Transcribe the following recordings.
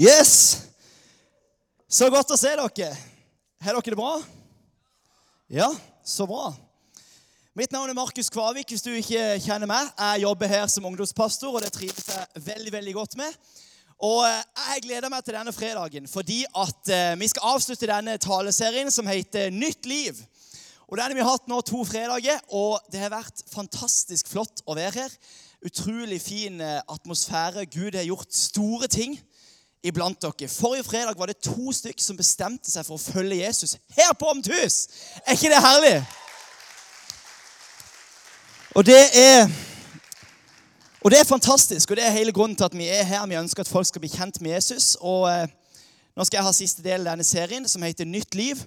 Yes! Så godt å se dere. Har dere det bra? Ja, så bra. Mitt navn er Markus Kvavik, hvis du ikke kjenner meg. Jeg jobber her som ungdomspastor, og det trives jeg veldig veldig godt med. Og eh, jeg gleder meg til denne fredagen fordi at eh, vi skal avslutte denne taleserien som heter Nytt liv. Og Den har vi hatt nå to fredager, og det har vært fantastisk flott å være her. Utrolig fin eh, atmosfære. Gud har gjort store ting iblant dere. Forrige fredag var det to stykker som bestemte seg for å følge Jesus her på Omthus. Er ikke det herlig? Og det er og det er fantastisk, og det er hele grunnen til at vi er her. Vi ønsker at folk skal bli kjent med Jesus. Og eh, Nå skal jeg ha siste del av denne serien, som heter Nytt liv.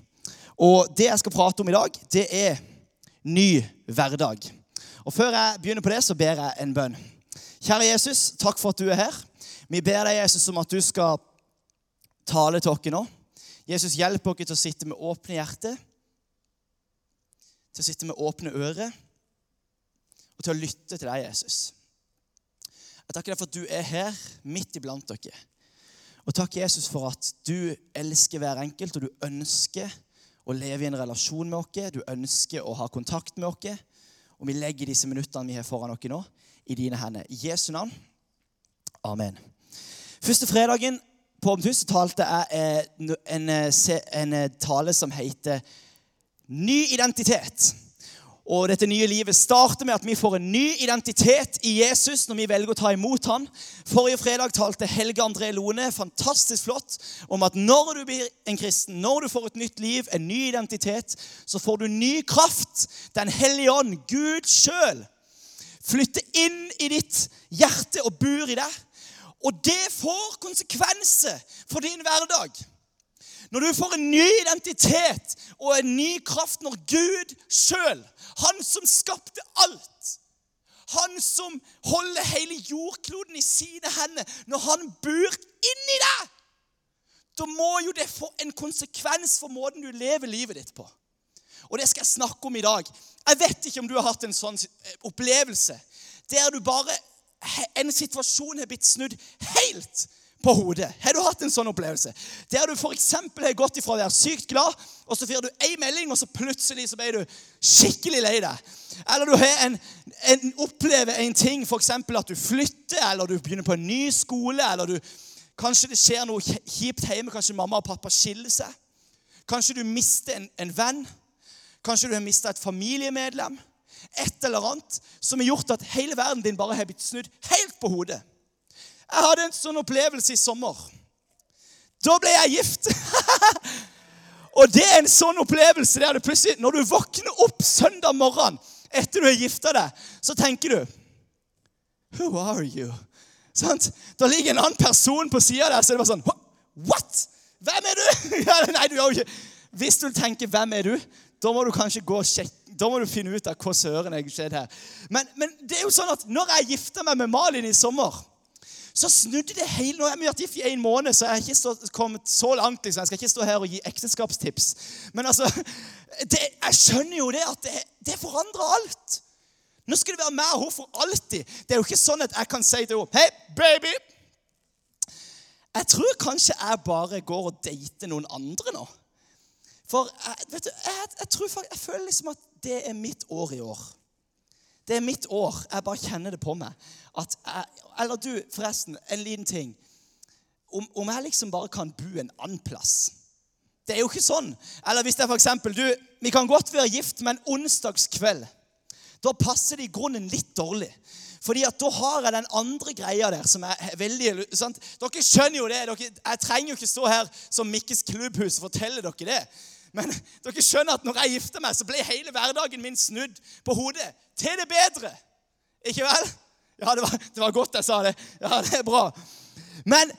Og det jeg skal prate om i dag, det er ny hverdag. Og Før jeg begynner på det, så ber jeg en bønn. Kjære Jesus, takk for at du er her. Vi ber deg, Jesus, om at du skal tale til oss nå. Jesus, hjelp oss til å sitte med åpne hjerter, til å sitte med åpne ører og til å lytte til deg, Jesus. Jeg takker deg for at du er her midt iblant dere. Og takk, Jesus, for at du elsker hver enkelt, og du ønsker å leve i en relasjon med oss. Du ønsker å ha kontakt med oss. Og vi legger disse minuttene vi har foran oss nå, i dine hender. I Jesu navn. Amen. Første fredagen på Omthus talte jeg eh, en, eh, en, eh, tale som heter Ny identitet. Og dette nye livet starter med at vi får en ny identitet i Jesus når vi velger å ta imot ham. Forrige fredag talte Helge André Lone fantastisk flott om at når du blir en kristen, når du får et nytt liv, en ny identitet, så får du ny kraft. Den hellige ånd, Gud sjøl, flytter inn i ditt hjerte og bor i deg. Og det får konsekvenser for din hverdag. Når du får en ny identitet og en ny kraft når Gud sjøl, han som skapte alt, han som holder hele jordkloden i sine hender, når han bor inni deg, da må jo det få en konsekvens for måten du lever livet ditt på. Og det skal jeg snakke om i dag. Jeg vet ikke om du har hatt en sånn opplevelse der du bare en situasjon har blitt snudd helt på hodet. Har du hatt en sånn opplevelse? Der du f.eks. har gått ifra å være sykt glad, og så får du ei melding, og så plutselig så ble du skikkelig lei deg. Eller du en, en, opplever en ting, f.eks. at du flytter, eller du begynner på en ny skole, eller du, kanskje det skjer noe kjipt hjemme, kanskje mamma og pappa skiller seg. Kanskje du mister en, en venn. Kanskje du har mista et familiemedlem et eller annet som har gjort at hele verden din bare har blitt snudd helt på hodet. Jeg hadde en sånn opplevelse i sommer. Da ble jeg gift. og det er en sånn opplevelse der du plutselig, når du våkner opp søndag morgen etter du har gifta deg, så tenker du Who are you? Sant? Da ligger en annen person på sida der, så det bare sånn What? Hvem er du? nei, du gjør ikke Hvis du tenker 'Hvem er du?', da må du kanskje gå og sjekke da må du finne ut av hva søren jeg skjedd her. Men, men, det er jo sånn at når jeg gifta meg med Malin i sommer, så snudde det hele Nå har vi vært gift i en måned, så jeg har ikke stå, kommet så langt. liksom. Jeg skal ikke stå her og gi ekteskapstips. Men altså, det, jeg skjønner jo det at det, det forandrer alt. Nå skal det være meg og hun for alltid. Det er jo ikke sånn at jeg kan si til henne Hei, baby! Jeg tror kanskje jeg bare går og dater noen andre nå. For jeg, vet du, jeg, jeg, tror, jeg føler liksom at det er mitt år i år. Det er mitt år. Jeg bare kjenner det på meg. Jeg, eller du, forresten, en liten ting. Om, om, jeg liksom bare kan bo en annen plass. Det er jo ikke sånn. Eller hvis det er for eksempel, du, Vi kan godt være gift, men onsdagskveld da passer det i grunnen litt dårlig. Fordi at da har jeg den andre greia der som er veldig sant? Dere skjønner jo det. Dere, jeg trenger jo ikke stå her som Mikkes klubbhus og fortelle dere det. Men dere skjønner at når jeg gifter meg, så ble hele hverdagen min snudd på hodet. Til det bedre. Ikke vel? Ja, det var, det var godt jeg sa det. Ja, det er bra. Men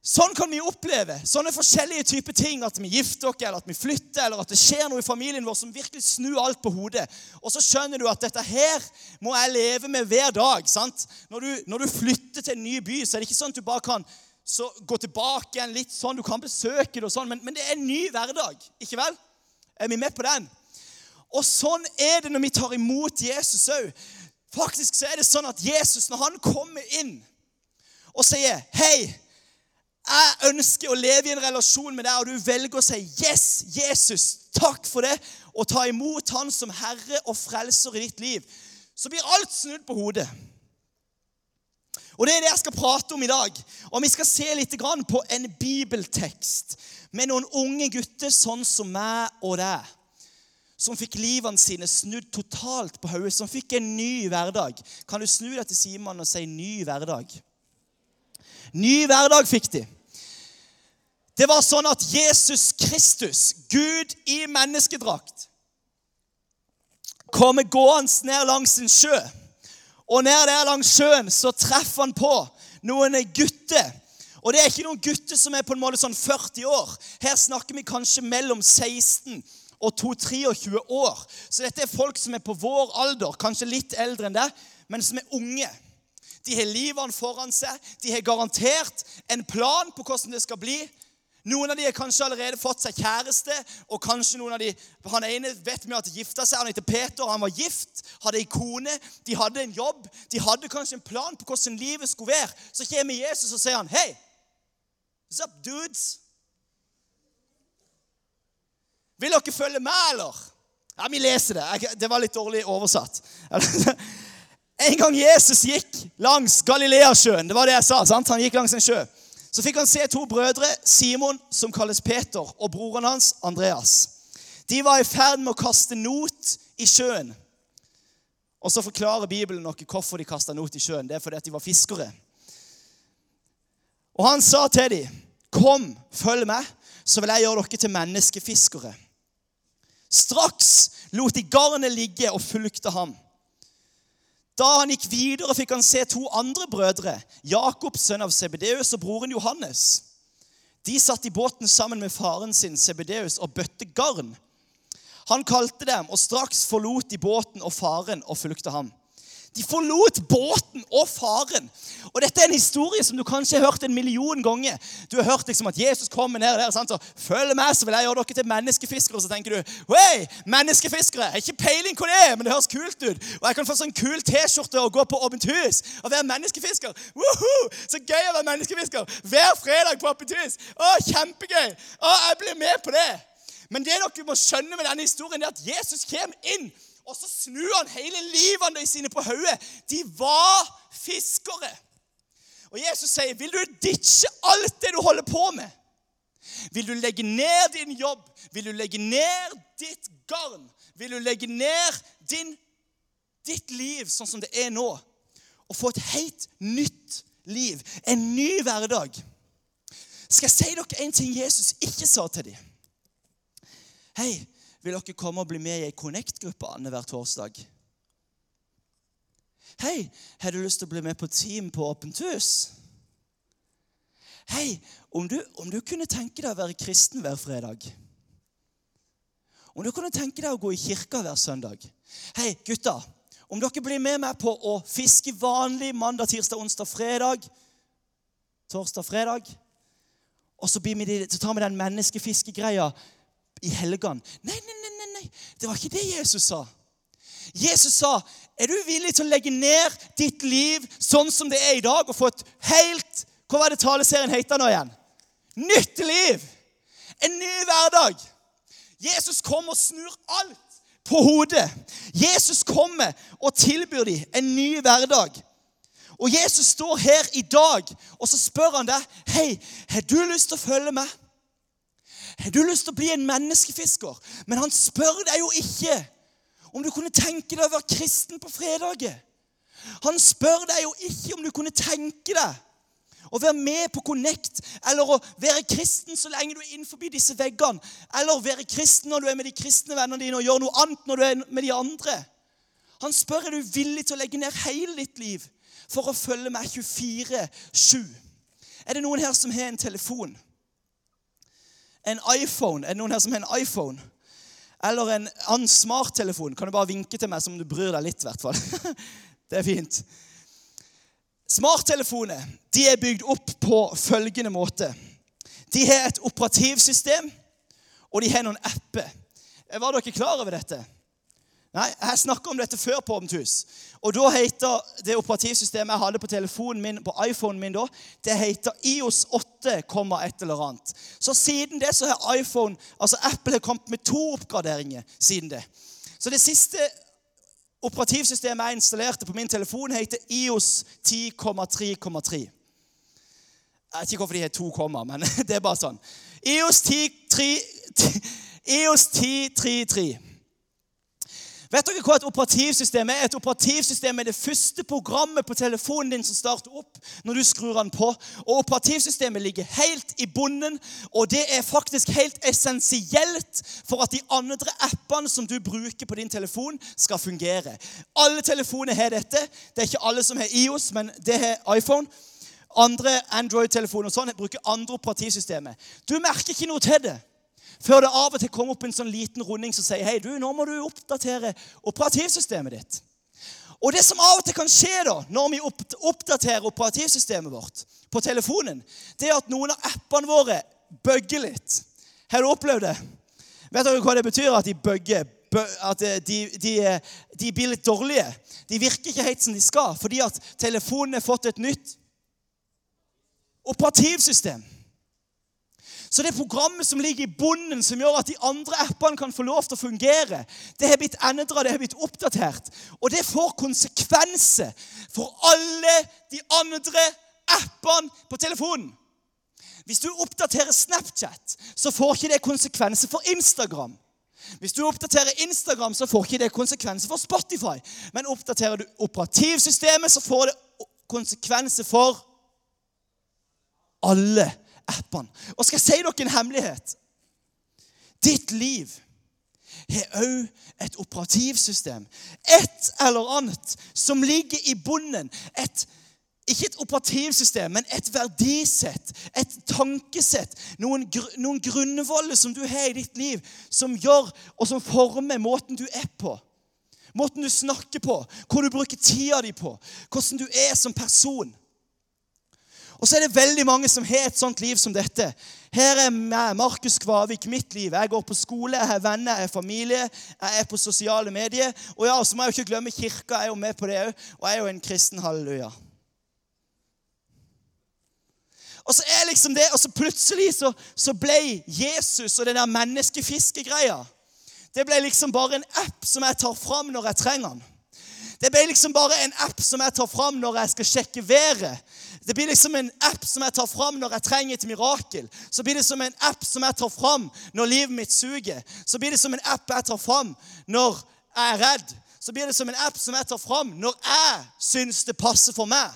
sånn kan vi oppleve sånne forskjellige typer ting. At vi gifter oss, eller at vi flytter, eller at det skjer noe i familien vår som virkelig snur alt på hodet. Og så skjønner du at dette her må jeg leve med hver dag. sant? Når du, når du flytter til en ny by, så er det ikke sånn at du bare kan så gå tilbake igjen litt sånn. Du kan besøke det og sånn, men, men, det er en ny hverdag. Ikke vel? Er vi med på den? Og sånn er det når vi tar imot Jesus òg. Faktisk så er det sånn at Jesus, når han kommer inn og sier 'Hei, jeg ønsker å leve i en relasjon med deg, og du velger å si 'Yes, Jesus, takk for det', og ta imot Han som Herre og Frelser i ditt liv, så blir alt snudd på hodet. Og Det er det jeg skal prate om i dag. Og Vi skal se litt på en bibeltekst med noen unge gutter sånn som meg og deg. Som fikk livene sine snudd totalt på hodet, som fikk en ny hverdag. Kan du snu deg til Simon og si 'ny hverdag'? Ny hverdag fikk de. Det var sånn at Jesus Kristus, Gud i menneskedrakt, kommer gående ned langs en sjø. Og ned der langs sjøen så treffer han på noen gutter. Og det er ikke noen gutter som er på en måte sånn 40 år. Her snakker vi kanskje mellom 16 og 22-23 år. Så dette er folk som er på vår alder, kanskje litt eldre enn det, men som er unge. De har livene foran seg. De har garantert en plan på hvordan det skal bli. Noen av de har kanskje allerede fått seg kjæreste, og kanskje noen av de, Han ene vet vi at de gifta seg. Han heter Peter, han var gift, hadde ei kone, de hadde en jobb. De hadde kanskje en plan på hvordan livet skulle være. Så kommer Jesus og sier han, Hei, what's up, dudes? Vil dere følge med, eller? Ja, vi leser det. Det var litt dårlig oversatt. En gang Jesus gikk langs Galileasjøen, det var det jeg sa, sant? han gikk langs en sjø, så fikk han se to brødre, Simon, som kalles Peter, og broren hans, Andreas. De var i ferd med å kaste not i sjøen. Og så forklarer Bibelen noe hvorfor de kasta not i sjøen. Det er fordi at de var fiskere. Og han sa til dem, 'Kom, følg meg, så vil jeg gjøre dere til menneskefiskere.' Straks lot de garnet ligge og fulgte ham. Da han gikk videre, fikk han se to andre brødre, Jakob, sønn av Sebedeus, og broren Johannes. De satt i båten sammen med faren sin Sebedeus og bøtte garn. Han kalte dem, og straks forlot de båten og faren og fulgte ham. De forlot båten og faren. Og Dette er en historie som du kanskje har hørt en million ganger. Du har hørt liksom at Jesus kommer ned der sant? og følg meg, så vil jeg gjøre dere til menneskefiskere. Og så tenker du Hei, menneskefiskere! Jeg har ikke peiling på det, men det høres kult ut. Og jeg kan få sånn kul T-skjorte og gå på åpent hus og være menneskefisker. Woohoo! Så gøy å være menneskefisker hver fredag på åpent hus. Å, kjempegøy! Å, jeg blir med på det. Men det dere må skjønne med denne historien, er at Jesus kommer inn og så snur han hele livene sine på hodet. De var fiskere. Og Jesus sier, 'Vil du ditche alt det du holder på med?' Vil du legge ned din jobb? Vil du legge ned ditt garn? Vil du legge ned din, ditt liv sånn som det er nå? Og få et helt nytt liv, en ny hverdag? Skal jeg si dere en ting Jesus ikke sa til dem? Hei, vil dere komme og bli med i ei Connect-gruppe annenhver torsdag? Hei, har du lyst til å bli med på team på Åpent hus? Hei, om du, om du kunne tenke deg å være kristen hver fredag? Om du kunne tenke deg å gå i kirka hver søndag? Hei, gutta, om dere blir med meg på å fiske vanlig mandag, tirsdag, onsdag, fredag Torsdag, fredag. Og så tar vi den menneskefiskegreia i helgen. Nei, nei, nei, nei, det var ikke det Jesus sa. Jesus sa, 'Er du villig til å legge ned ditt liv sånn som det er i dag?' Og få et helt Hva var det taleserien het nå igjen? Nytt liv! En ny hverdag. Jesus kommer og snur alt på hodet. Jesus kommer og tilbyr dem en ny hverdag. Og Jesus står her i dag, og så spør han deg, 'Hei, har du lyst til å følge med?' Har du lyst til å bli en menneskefisker? Men han spør deg jo ikke om du kunne tenke deg å være kristen på fredager. Han spør deg jo ikke om du kunne tenke deg å være med på Connect, eller å være kristen så lenge du er innenfor disse veggene, eller å være kristen når du er med de kristne vennene dine og gjør noe annet når du er med de andre. Han spør er du villig til å legge ned hele ditt liv for å følge meg 24-7. Er det noen her som har en telefon? En iPhone. Er det noen her som har en iPhone? Eller en annen smarttelefon? Kan du bare vinke til meg som du bryr deg litt? hvert fall. Det er fint. Smarttelefoner de er bygd opp på følgende måte. De har et operativsystem, og de har noen apper. Var dere klar over dette? Nei, Jeg snakka om dette før på Åpent hus. Og da heter det operativsystemet jeg hadde på telefonen min, på iPhonen min da, det heter IOS 8, et eller annet. Så siden det så har iPhone, altså Apple har kommet med to oppgraderinger siden det. Så det siste operativsystemet jeg installerte på min telefon, heter IOS 10,3,3. Jeg vet ikke hvorfor de har to komma, men det er bare sånn. IOS 10.3.3. Vet dere hva et operativsystem er? Et operativsystem er det første programmet på telefonen din som starter opp når du skrur den på. Og Operativsystemet ligger helt i bunnen, og det er faktisk helt essensielt for at de andre appene som du bruker på din telefon, skal fungere. Alle telefoner har dette. Det er ikke alle som har IOS, men det har iPhone. Andre Android-telefoner og sånn bruker andre operativsystemer. Du merker ikke noe til det. Før det av og til kommer opp en sånn liten runding som sier hei, du, nå må du oppdatere operativsystemet ditt. Og det som av og til kan skje da, når vi oppdaterer operativsystemet vårt på telefonen, det er at noen av appene våre bugger litt. Har du opplevd det? Vet dere hva det betyr at de bugger? At de, de, de blir litt dårlige. De virker ikke helt som de skal, fordi at telefonen har fått et nytt operativsystem. Så det programmet som ligger i bunnen, som gjør at de andre appene kan få lov til å fungere, det har blitt endra, det har blitt oppdatert. Og det får konsekvenser for alle de andre appene på telefonen. Hvis du oppdaterer Snapchat, så får ikke det konsekvenser for Instagram. Hvis du oppdaterer Instagram, så får ikke det konsekvenser for Spotify. Men oppdaterer du operativsystemet, så får det konsekvenser for alle appene. Og skal jeg si dere en hemmelighet? Ditt liv har òg et operativsystem. Et eller annet som ligger i bunnen. Et, ikke et operativsystem, men et verdisett, et tankesett. Noen, noen grunnvoller som du har i ditt liv, som gjør og som former måten du er på. Måten du snakker på, hvor du bruker tida di på, hvordan du er som person. Og så er det veldig mange som har et sånt liv som dette. Her er meg, Markus Kvavik, mitt liv. Jeg går på skole, jeg har venner, jeg har familie, jeg er på sosiale medier. Og ja, så må jeg jo ikke glemme kirka. Jeg er jo med på det òg. Og jeg er jo en kristen halleluja. Og så er liksom det, og så plutselig så, så ble Jesus og den der menneskefiskegreia Det ble liksom bare en app som jeg tar fram når jeg trenger den. Det ble liksom bare en app som jeg tar fram når jeg skal sjekke været. Det blir liksom en app som jeg tar fram når jeg trenger et mirakel. Så blir det som en app som jeg tar fram når livet mitt suger. Så blir det som en app jeg tar fram når jeg er redd. Så blir det som en app som jeg tar fram når jeg syns det passer for meg.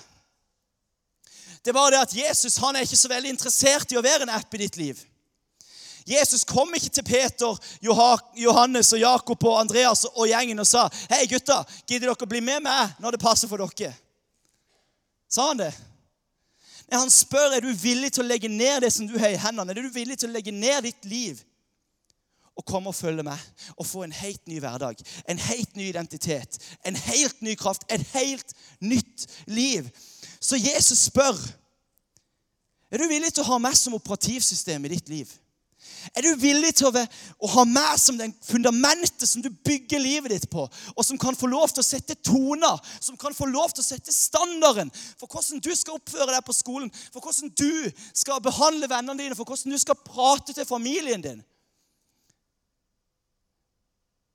Det er bare det at Jesus han er ikke så veldig interessert i å være en app i ditt liv. Jesus kom ikke til Peter, Johannes og Jakob og Andreas og gjengen og sa «Hei, gutta, gidder dere å bli med meg når det passer for dere. Sa han det? Nei, Han spør er du villig til å legge ned det som du har i hendene. Er du villig til å legge ned ditt liv og komme og følge meg og få en helt ny hverdag, en helt ny identitet, en helt ny kraft, et helt nytt liv? Så Jesus spør er du villig til å ha meg som operativsystem i ditt liv. Er du villig til å, å ha meg som den fundamentet som du bygger livet ditt på, og som kan få lov til å sette toner, som kan få lov til å sette standarden for hvordan du skal oppføre deg på skolen, for hvordan du skal behandle vennene dine, for hvordan du skal prate til familien din?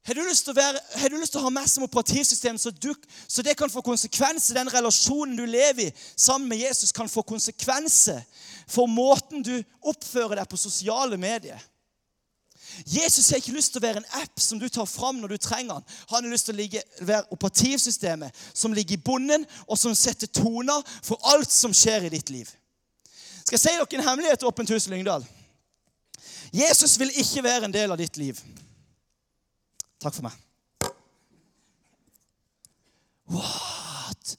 Har du, være, har du lyst til å ha meg som operativsystem, så, du, så det kan få konsekvenser? Den relasjonen du lever i sammen med Jesus, kan få konsekvenser for måten du oppfører deg på sosiale medier. Jesus har ikke lyst til å være en app som du tar fram når du trenger den. Han har lyst til å ligge, være operativsystemet som ligger i bunnen, og som setter toner for alt som skjer i ditt liv. Skal jeg si dere en hemmelighet, Åpent hus Lyngdal? Jesus vil ikke være en del av ditt liv. Takk for meg. What?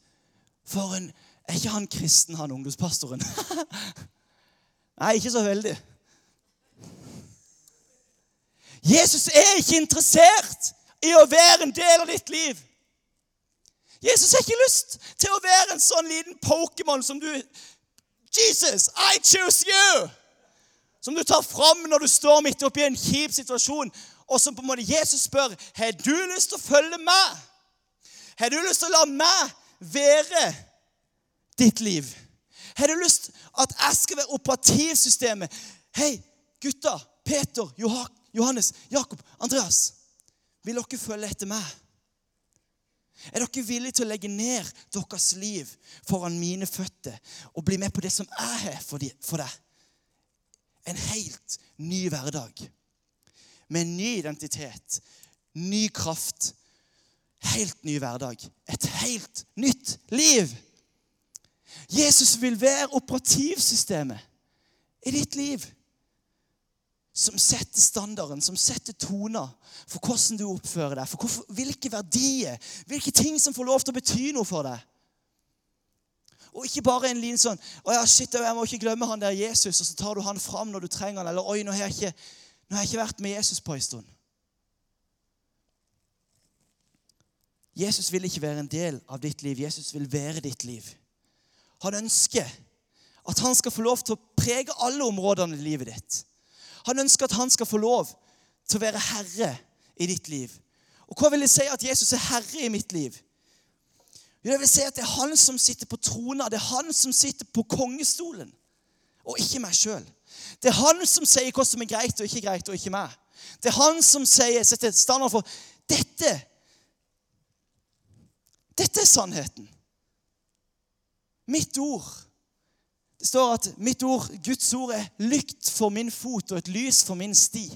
For en Er ikke han kristen, han ungdomspastoren? Nei, ikke så veldig. Jesus er ikke interessert i å være en del av ditt liv. Jesus har ikke lyst til å være en sånn liten Pokémon som du Jesus, I choose you! Som du tar fram når du står midt oppi en kjip situasjon og som på en måte Jesus spør har du lyst til å følge meg. Har du lyst til å la meg være ditt liv? Har du lyst at jeg skal være operativsystemet? Hei, gutta, Peter, Johannes, Jakob, Andreas. Vil dere følge etter meg? Er dere villige til å legge ned deres liv foran mine føtter og bli med på det som jeg har for deg? En helt ny hverdag. Med en ny identitet, ny kraft. Helt ny hverdag. Et helt nytt liv. Jesus vil være operativsystemet i ditt liv som setter standarden, som setter toner for hvordan du oppfører deg, for hvorfor, hvilke verdier, hvilke ting som får lov til å bety noe for deg. Og ikke bare en liten sånn å ja, shit, jeg må ikke glemme han der Jesus, og så tar du han fram når du trenger han, eller oi, nå har jeg ikke, nå har jeg ikke vært med Jesus på en stund. Jesus vil ikke være en del av ditt liv. Jesus vil være ditt liv. Han ønsker at han skal få lov til å prege alle områdene i livet ditt. Han ønsker at han skal få lov til å være herre i ditt liv. Og hva vil det si at Jesus er herre i mitt liv? Jo, det vil si at det er han som sitter på trona. Det er han som sitter på kongestolen, og ikke meg sjøl. Det er han som sier hva som er greit og ikke greit, og ikke meg. Det er han som sier, setter standard for dette. Dette er sannheten. Mitt ord det står at mitt ord, Guds ord, er lykt for min fot og et lys for min sti.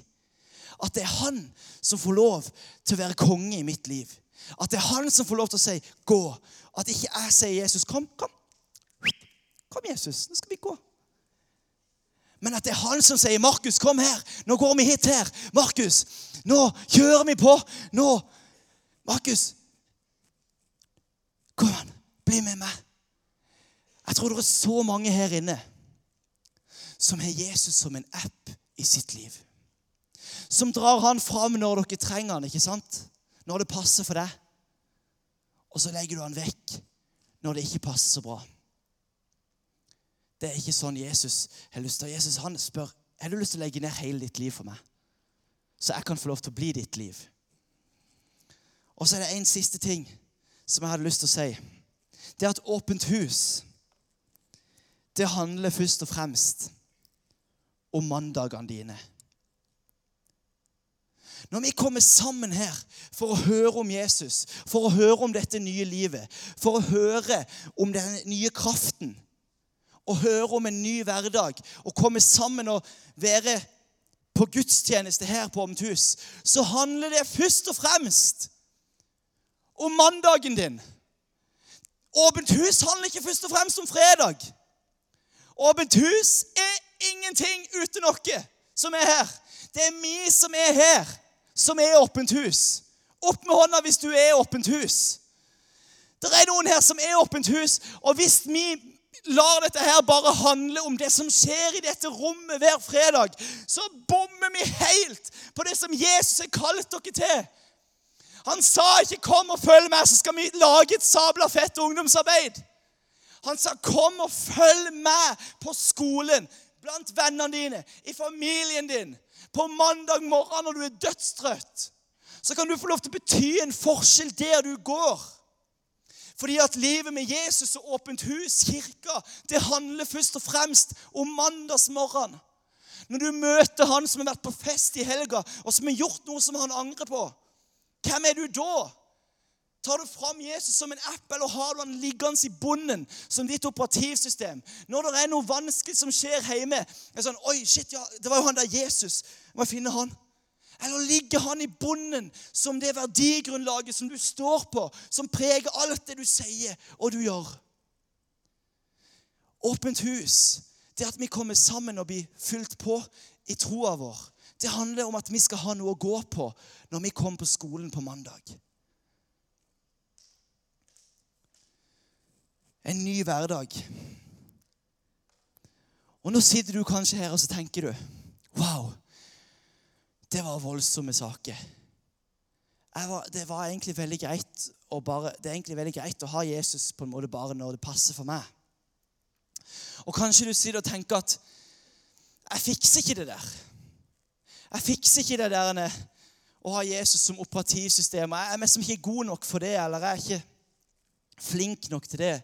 At det er han som får lov til å være konge i mitt liv. At det er han som får lov til å si 'gå'. At ikke jeg sier 'Jesus, kom, kom'. Kom, Jesus, nå skal vi gå. Men at det er han som sier 'Markus, kom her. Nå går vi hit her. Markus, nå kjører vi på. Nå Markus, kom an. Bli med meg. Jeg tror det er så mange her inne som har Jesus som en app i sitt liv. Som drar han fram når dere trenger han, ikke sant? Når det passer for deg. Og så legger du han vekk når det ikke passer så bra. Det er ikke sånn Jesus har lyst til. Jesus han spør har du lyst til å legge ned hele ditt liv for meg, så jeg kan få lov til å bli ditt liv. Og så er det en siste ting som jeg hadde lyst til å si. Det er at åpent hus det handler først og fremst om mandagene dine. Når vi kommer sammen her for å høre om Jesus, for å høre om dette nye livet, for å høre om den nye kraften, og høre om en ny hverdag, og komme sammen og være på gudstjeneste her på Åpent hus, så handler det først og fremst om mandagen din. Åpent hus handler ikke først og fremst om fredag. Åpent hus er ingenting uten noe som er her. Det er vi som er her, som er åpent hus. Opp med hånda hvis du er åpent hus. Det er noen her som er åpent hus, og hvis vi lar dette her bare handle om det som skjer i dette rommet hver fredag, så bommer vi helt på det som Jesus har kalt dere til. Han sa ikke 'kom og følg meg', så skal vi lage et sabla fett ungdomsarbeid. Han sa, 'Kom og følg meg på skolen, blant vennene dine, i familien din.' På mandag morgen når du er dødstrøtt, så kan du få lov til å bety en forskjell der du går. Fordi at livet med Jesus og Åpent hus, kirka, det handler først og fremst om mandagsmorgen. Når du møter han som har vært på fest i helga, og som har gjort noe som han angrer på, hvem er du da? Tar du fram Jesus som en app, eller har du han liggende i bunnen som ditt operativsystem? Når det er noe vanskelig som skjer hjemme, er det sånn, Oi, shit, ja, det var jo han der Jesus. Må jeg finne han? Eller ligger han i bunnen som det verdigrunnlaget som du står på, som preger alt det du sier og du gjør? Åpent hus, det at vi kommer sammen og blir fylt på i troa vår, det handler om at vi skal ha noe å gå på når vi kommer på skolen på mandag. En ny hverdag. Og nå sitter du kanskje her og så tenker du Wow, det var voldsomme saker. Var, det var egentlig veldig greit å bare, det er egentlig veldig greit å ha Jesus på en måte bare når det passer for meg. Og kanskje du sitter og tenker at jeg fikser ikke det der. Jeg fikser ikke det der å ha Jesus som operativsystem. Jeg er liksom ikke god nok for det, eller jeg er ikke flink nok til det.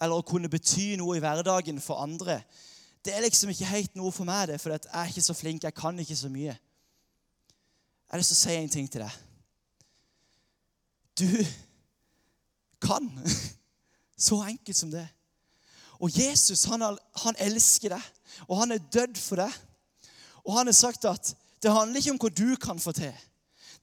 Eller å kunne bety noe i hverdagen for andre. Det er liksom ikke helt noe for meg, det, for jeg er ikke så flink. Jeg kan ikke så mye. Jeg har lyst til å si en ting til deg. Du kan. Så enkelt som det. Og Jesus han, han elsker deg, og han er dødd for deg. Og han har sagt at det handler ikke om hva du kan få til.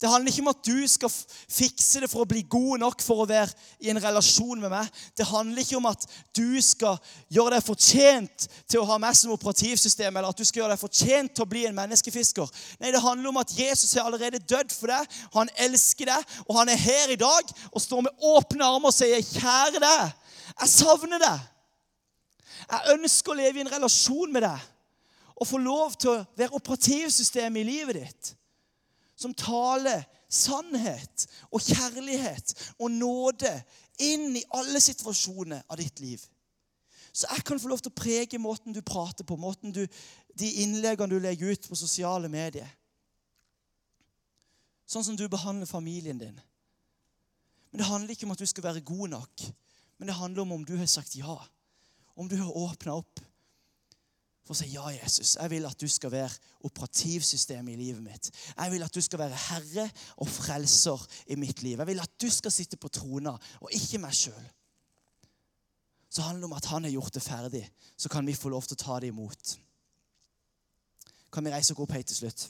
Det handler ikke om at du skal fikse det for å bli god nok for å være i en relasjon med meg. Det handler ikke om at du skal gjøre deg fortjent til å ha meg som operativsystem, eller at du skal gjøre deg fortjent til å bli en menneskefisker. Nei, Det handler om at Jesus er allerede dødd for deg, han elsker deg, og han er her i dag og står med åpne armer og sier, 'Kjære deg, jeg savner deg.' Jeg ønsker å leve i en relasjon med deg og få lov til å være operativsystemet i livet ditt som taler sannhet og kjærlighet og nåde inn i alle situasjoner av ditt liv. Så jeg kan få lov til å prege måten du prater på, måten du, de innleggene du legger ut på sosiale medier. Sånn som du behandler familien din. Men Det handler ikke om at du skal være god nok, men det handler om om du har sagt ja. Om du har åpna opp for å si ja, Jesus. Jeg vil at du skal være operativsystemet i livet mitt. Jeg vil at du skal være herre og frelser i mitt liv. Jeg vil at du skal sitte på trona, og ikke meg sjøl. Så handler det om at han har gjort det ferdig. Så kan vi få lov til å ta det imot. Kan vi reise oss opp helt til slutt?